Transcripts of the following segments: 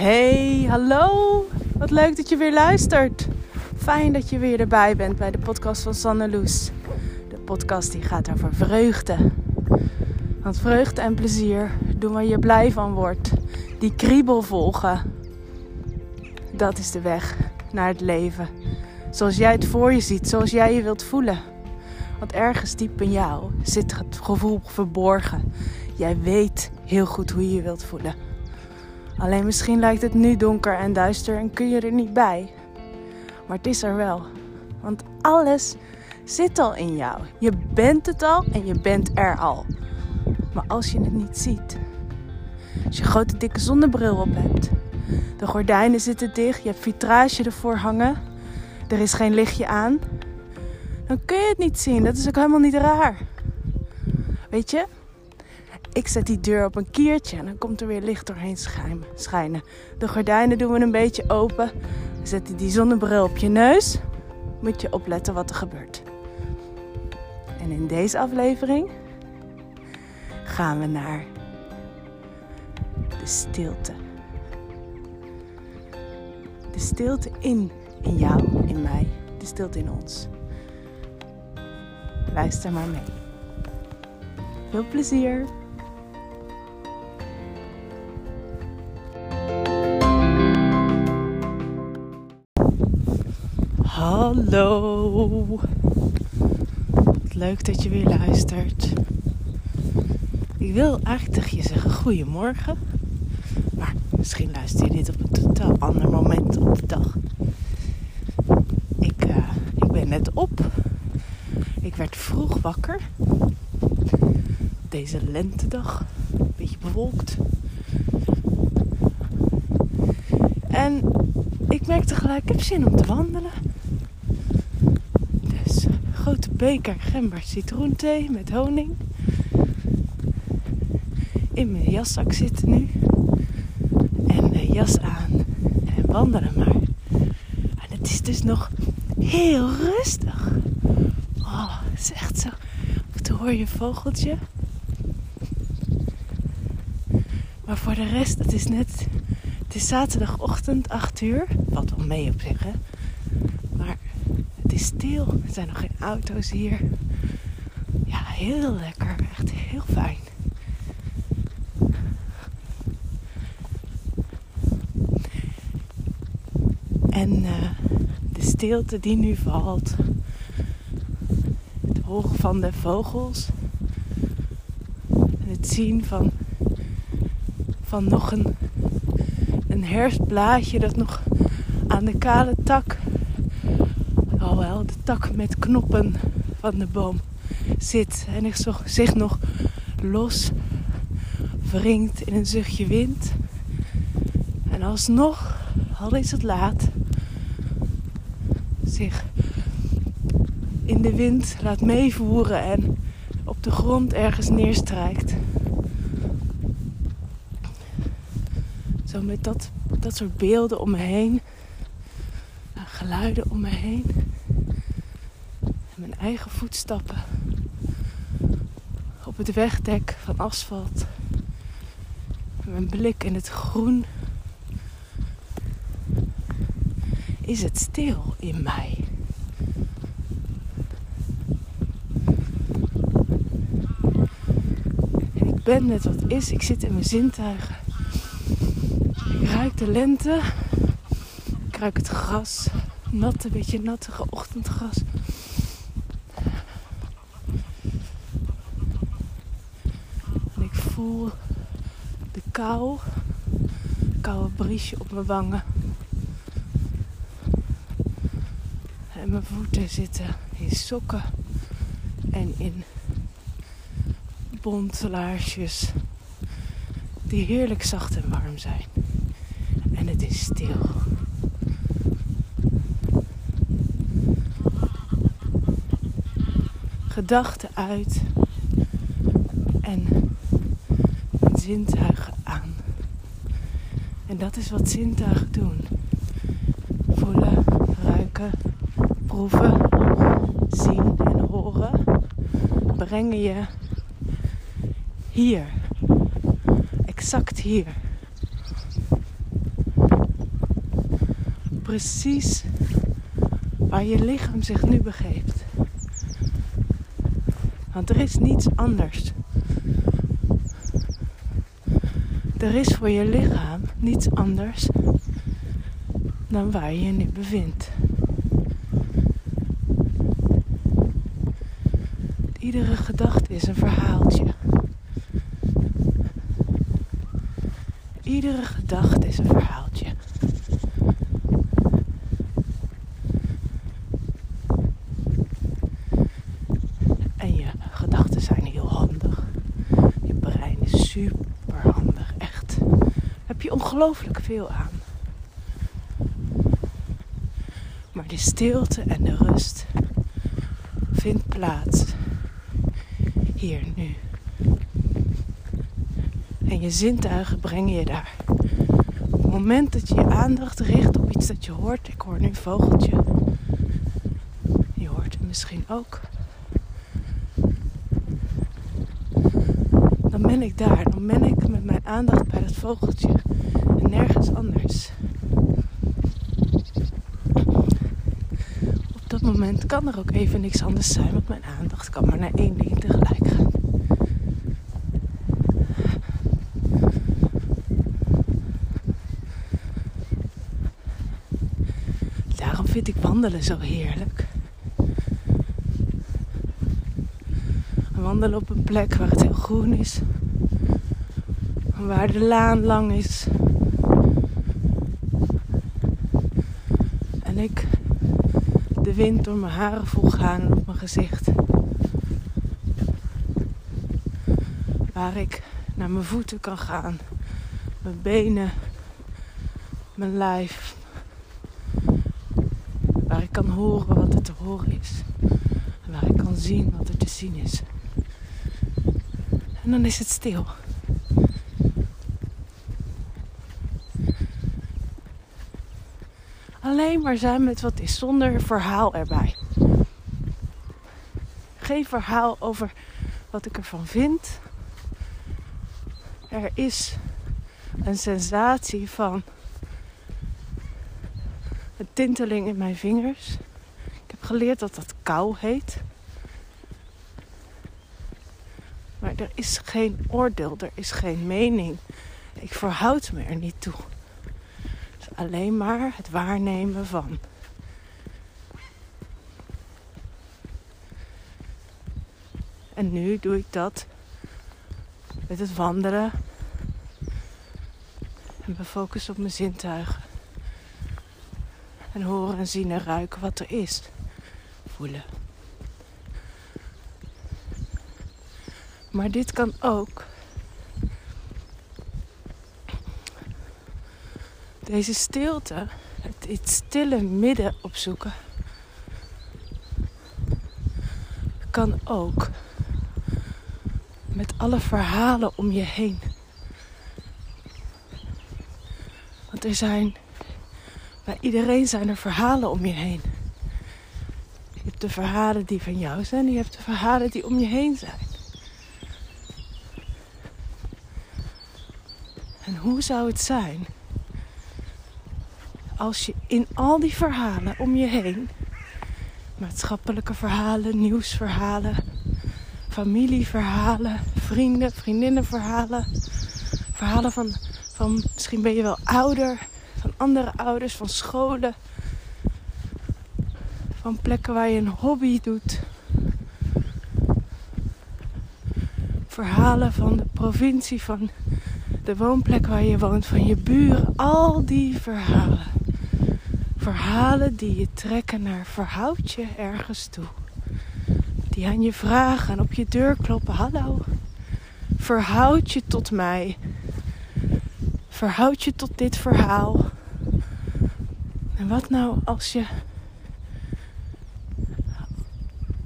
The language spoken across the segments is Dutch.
Hey, hallo. Wat leuk dat je weer luistert. Fijn dat je weer erbij bent bij de podcast van Sanne Loes. De podcast die gaat over vreugde. Want vreugde en plezier, doen waar je blij van wordt. Die kriebel volgen. Dat is de weg naar het leven. Zoals jij het voor je ziet, zoals jij je wilt voelen. Want ergens diep in jou zit het gevoel verborgen. Jij weet heel goed hoe je je wilt voelen. Alleen misschien lijkt het nu donker en duister en kun je er niet bij. Maar het is er wel. Want alles zit al in jou. Je bent het al en je bent er al. Maar als je het niet ziet. Als je grote dikke zonnebril op hebt. De gordijnen zitten dicht. Je hebt vitrage ervoor hangen. Er is geen lichtje aan. Dan kun je het niet zien. Dat is ook helemaal niet raar. Weet je? Ik zet die deur op een kiertje en dan komt er weer licht doorheen schijnen. De gordijnen doen we een beetje open. We zetten die zonnebril op je neus. Moet je opletten wat er gebeurt. En in deze aflevering gaan we naar de stilte. De stilte in, in jou, in mij, de stilte in ons. Luister maar mee. Veel plezier! Hallo. Wat leuk dat je weer luistert. Ik wil eigenlijk tegen je zeggen goedemorgen. Maar misschien luister je dit op een totaal ander moment op de dag. Ik, uh, ik ben net op. Ik werd vroeg wakker. Deze lentedag. Een beetje bewolkt. En ik merkte gelijk, ik heb zin om te wandelen grote beker gember citroenthee met honing. In mijn jaszak zitten nu. En de jas aan. En wandelen maar. En het is dus nog heel rustig. Oh, het is echt zo. Toen hoor je een vogeltje. Maar voor de rest, het is net... Het is zaterdagochtend, 8 uur. Valt wel mee op zich, hè stil. Er zijn nog geen auto's hier. Ja, heel lekker. Echt heel fijn. En uh, de stilte die nu valt. Het horen van de vogels. En het zien van, van nog een, een herfstblaadje dat nog aan de kale tak de tak met knoppen van de boom zit en zich nog los wringt in een zuchtje wind. En alsnog, al is het laat, zich in de wind laat meevoeren en op de grond ergens neerstrijkt. Zo met dat, dat soort beelden om me heen, geluiden om me heen eigen voetstappen op het wegdek van asfalt. Mijn blik in het groen. Is het stil in mij? ik ben net wat is. Ik zit in mijn zintuigen. Ik ruik de lente. Ik ruik het gras. Natte, beetje nattige ochtendgras. De kou, koude briesje op mijn wangen. En mijn voeten zitten in sokken en in bonte laarsjes die heerlijk zacht en warm zijn. En het is stil. Gedachten uit en zintuigen aan. En dat is wat zintuigen doen. Voelen, ruiken, proeven, zien en horen brengen je hier. Exact hier. precies waar je lichaam zich nu begeeft. Want er is niets anders. Er is voor je lichaam niets anders dan waar je je nu bevindt. Iedere gedachte is een verhaaltje. Iedere gedachte is een verhaaltje. En je gedachten zijn heel handig. Je brein is super handig, echt. Daar heb je ongelooflijk veel aan. Maar de stilte en de rust vindt plaats hier nu. En je zintuigen brengen je daar. Op het moment dat je je aandacht richt op iets dat je hoort, ik hoor nu een vogeltje. Je hoort het misschien ook. Dan ben ik daar. Dan ben ik met mijn aandacht bij vogeltje en nergens anders. Op dat moment kan er ook even niks anders zijn, want mijn aandacht kan maar naar één ding tegelijk gaan. vind ik wandelen zo heerlijk. Wandelen op een plek waar het heel groen is. Waar de laan lang is. En ik de wind door mijn haren voel gaan op mijn gezicht. Waar ik naar mijn voeten kan gaan. Mijn benen. Mijn lijf Waar ik kan horen wat er te horen is. Waar ik kan zien wat er te zien is. En dan is het stil. Alleen maar zijn met wat is, zonder verhaal erbij. Geen verhaal over wat ik ervan vind. Er is een sensatie van een tinteling in mijn vingers. Ik heb geleerd dat dat kou heet. Maar er is geen oordeel, er is geen mening. Ik verhoud me er niet toe. Alleen maar het waarnemen van. En nu doe ik dat met het wandelen en me focussen op mijn zintuigen. En horen en zien en ruiken wat er is. Voelen. Maar dit kan ook. Deze stilte, het, het stille midden opzoeken, kan ook met alle verhalen om je heen. Want er zijn bij iedereen zijn er verhalen om je heen. Je hebt de verhalen die van jou zijn, en je hebt de verhalen die om je heen zijn. En hoe zou het zijn als je in al die verhalen om je heen, maatschappelijke verhalen, nieuwsverhalen, familieverhalen, vrienden, vriendinnenverhalen, verhalen van, van misschien ben je wel ouder, van andere ouders, van scholen, van plekken waar je een hobby doet. Verhalen van de provincie, van de woonplek waar je woont, van je buren, al die verhalen. Verhalen die je trekken naar verhoud je ergens toe. Die aan je vragen en op je deur kloppen. Hallo, verhoud je tot mij. Verhoud je tot dit verhaal. En wat nou als je.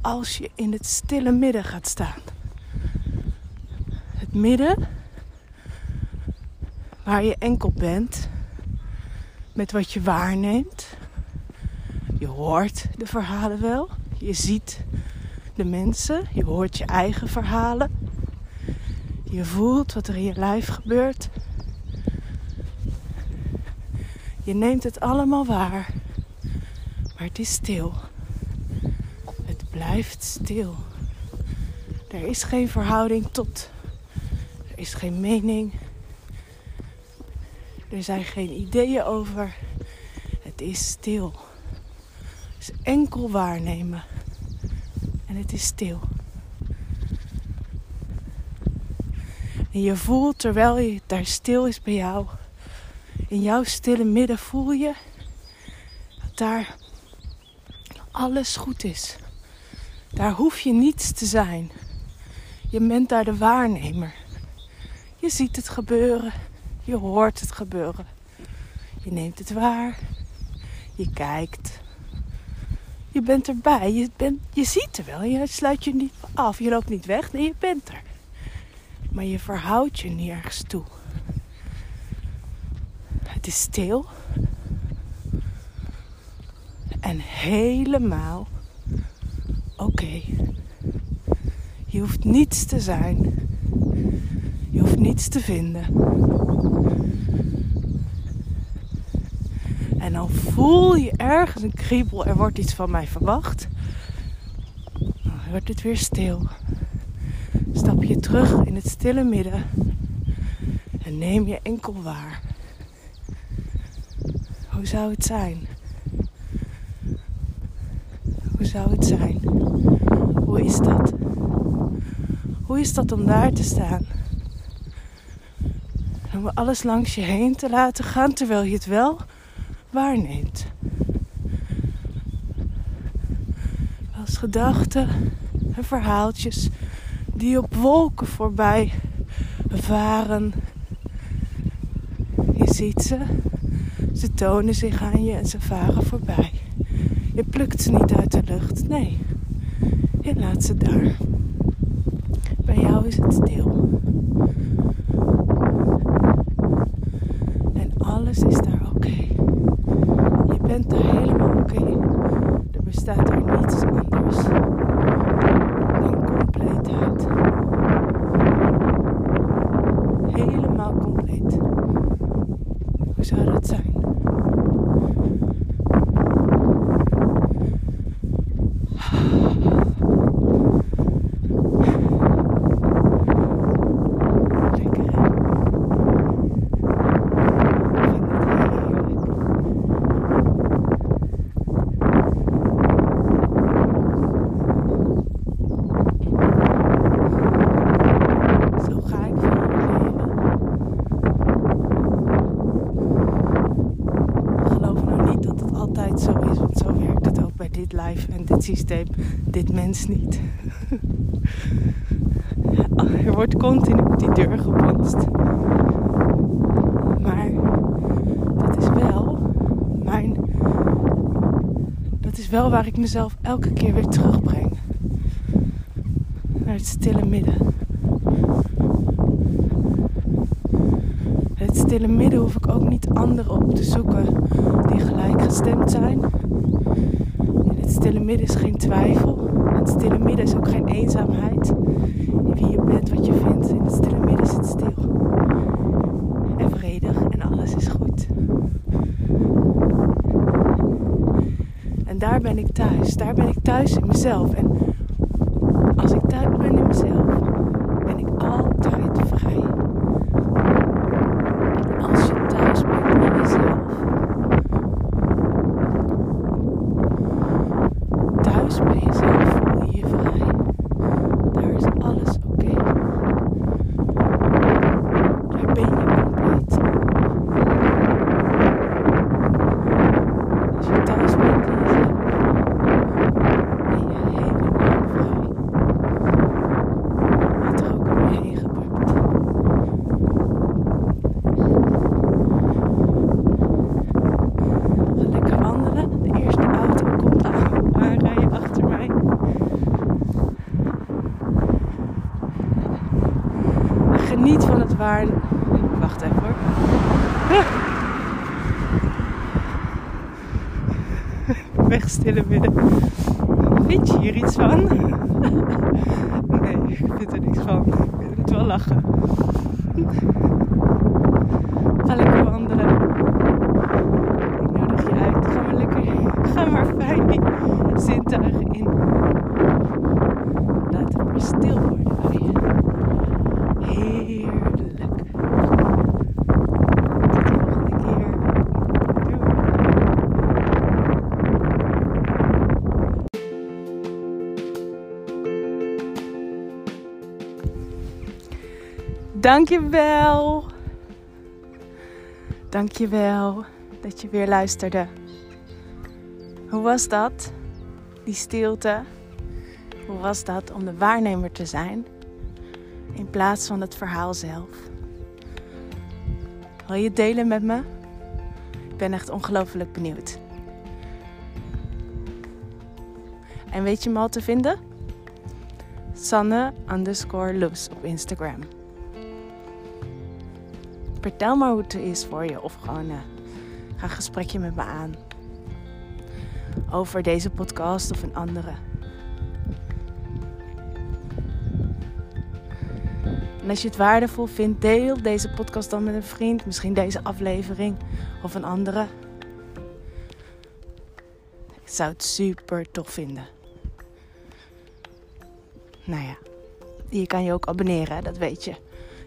Als je in het stille midden gaat staan? Het midden waar je enkel bent met wat je waarneemt. Je hoort de verhalen wel, je ziet de mensen, je hoort je eigen verhalen. Je voelt wat er in je lijf gebeurt. Je neemt het allemaal waar. Maar het is stil. Het blijft stil. Er is geen verhouding tot. Er is geen mening. Er zijn geen ideeën over. Het is stil. Het is enkel waarnemen. En het is stil. En je voelt terwijl je daar stil is bij jou. In jouw stille midden voel je dat daar alles goed is. Daar hoef je niets te zijn. Je bent daar de waarnemer. Je ziet het gebeuren. Je hoort het gebeuren. Je neemt het waar. Je kijkt. Je bent erbij. Je, bent, je ziet er wel. Je sluit je niet af. Je loopt niet weg. Nee, je bent er. Maar je verhoudt je nergens toe. Het is stil. En helemaal oké. Je hoeft niets te zijn. Je hoeft niets te vinden. En dan voel je ergens een kriebel. Er wordt iets van mij verwacht. Dan wordt het weer stil. Stap je terug in het stille midden. En neem je enkel waar. Hoe zou het zijn? Hoe zou het zijn? Hoe is dat? Hoe is dat om daar te staan? Om alles langs je heen te laten gaan terwijl je het wel waarneemt. Als gedachten en verhaaltjes die op wolken voorbij varen. Je ziet ze, ze tonen zich aan je en ze varen voorbij. Je plukt ze niet uit de lucht, nee. Je laat ze daar. Bij jou is het stil. En alles is daar oké. Je bent daar helemaal oké. Er bestaat er niets anders dan compleetheid. Helemaal compleet. Hoe zou dat zijn? Lekker hè? Ik vind het heerlijk. Zo ga ik verder leven. Geloof nou niet dat het altijd zo is, want zo werkt het ook bij dit live dit mens niet. Er wordt continu op die deur gebonst. Maar dat is wel mijn. Dat is wel waar ik mezelf elke keer weer terugbreng. Naar het stille midden. Het stille midden hoef ik ook niet anderen op te zoeken die gelijkgestemd zijn. Stille midden is geen twijfel. Het stille midden is ook geen eenzaamheid. In wie je bent, wat je vindt. In het stille midden is het stil. En vredig en alles is goed. En daar ben ik thuis. Daar ben ik thuis in mezelf. En als ik thuis ben in mezelf, ben ik altijd vrij. Als je thuis bent in jezelf. Thuis bij jezelf voel je je vrij. Daar is alles oké. Daar ben je compleet. Als je thuis bent in jezelf, ben je helemaal vrij. Wat er ook om je heen gebeurt. Ga lekker wandelen. De eerste auto komt aan, aanrijden achter mij. Geniet van het waar. Wacht even hoor. Midden. Vind je hier iets van? Nee, ik vind er niks van. Ik moet wel lachen. Dankjewel. Dankjewel dat je weer luisterde. Hoe was dat? Die stilte. Hoe was dat om de waarnemer te zijn in plaats van het verhaal zelf? Wil je het delen met me? Ik ben echt ongelooflijk benieuwd. En weet je me al te vinden? Sanne underscore Loes op Instagram. Vertel maar hoe het is voor je of gewoon uh, ga een gesprekje met me aan. Over deze podcast of een andere. En als je het waardevol vindt, deel deze podcast dan met een vriend. Misschien deze aflevering of een andere. Ik zou het super tof vinden. Nou ja, je kan je ook abonneren, dat weet je.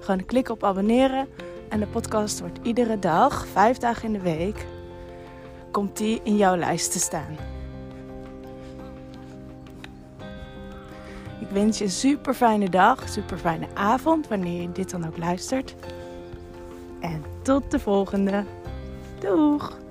Gewoon klik op abonneren en de podcast wordt iedere dag, vijf dagen in de week, komt die in jouw lijst te staan. Ik wens je een super fijne dag, super fijne avond, wanneer je dit dan ook luistert. En tot de volgende. Doeg!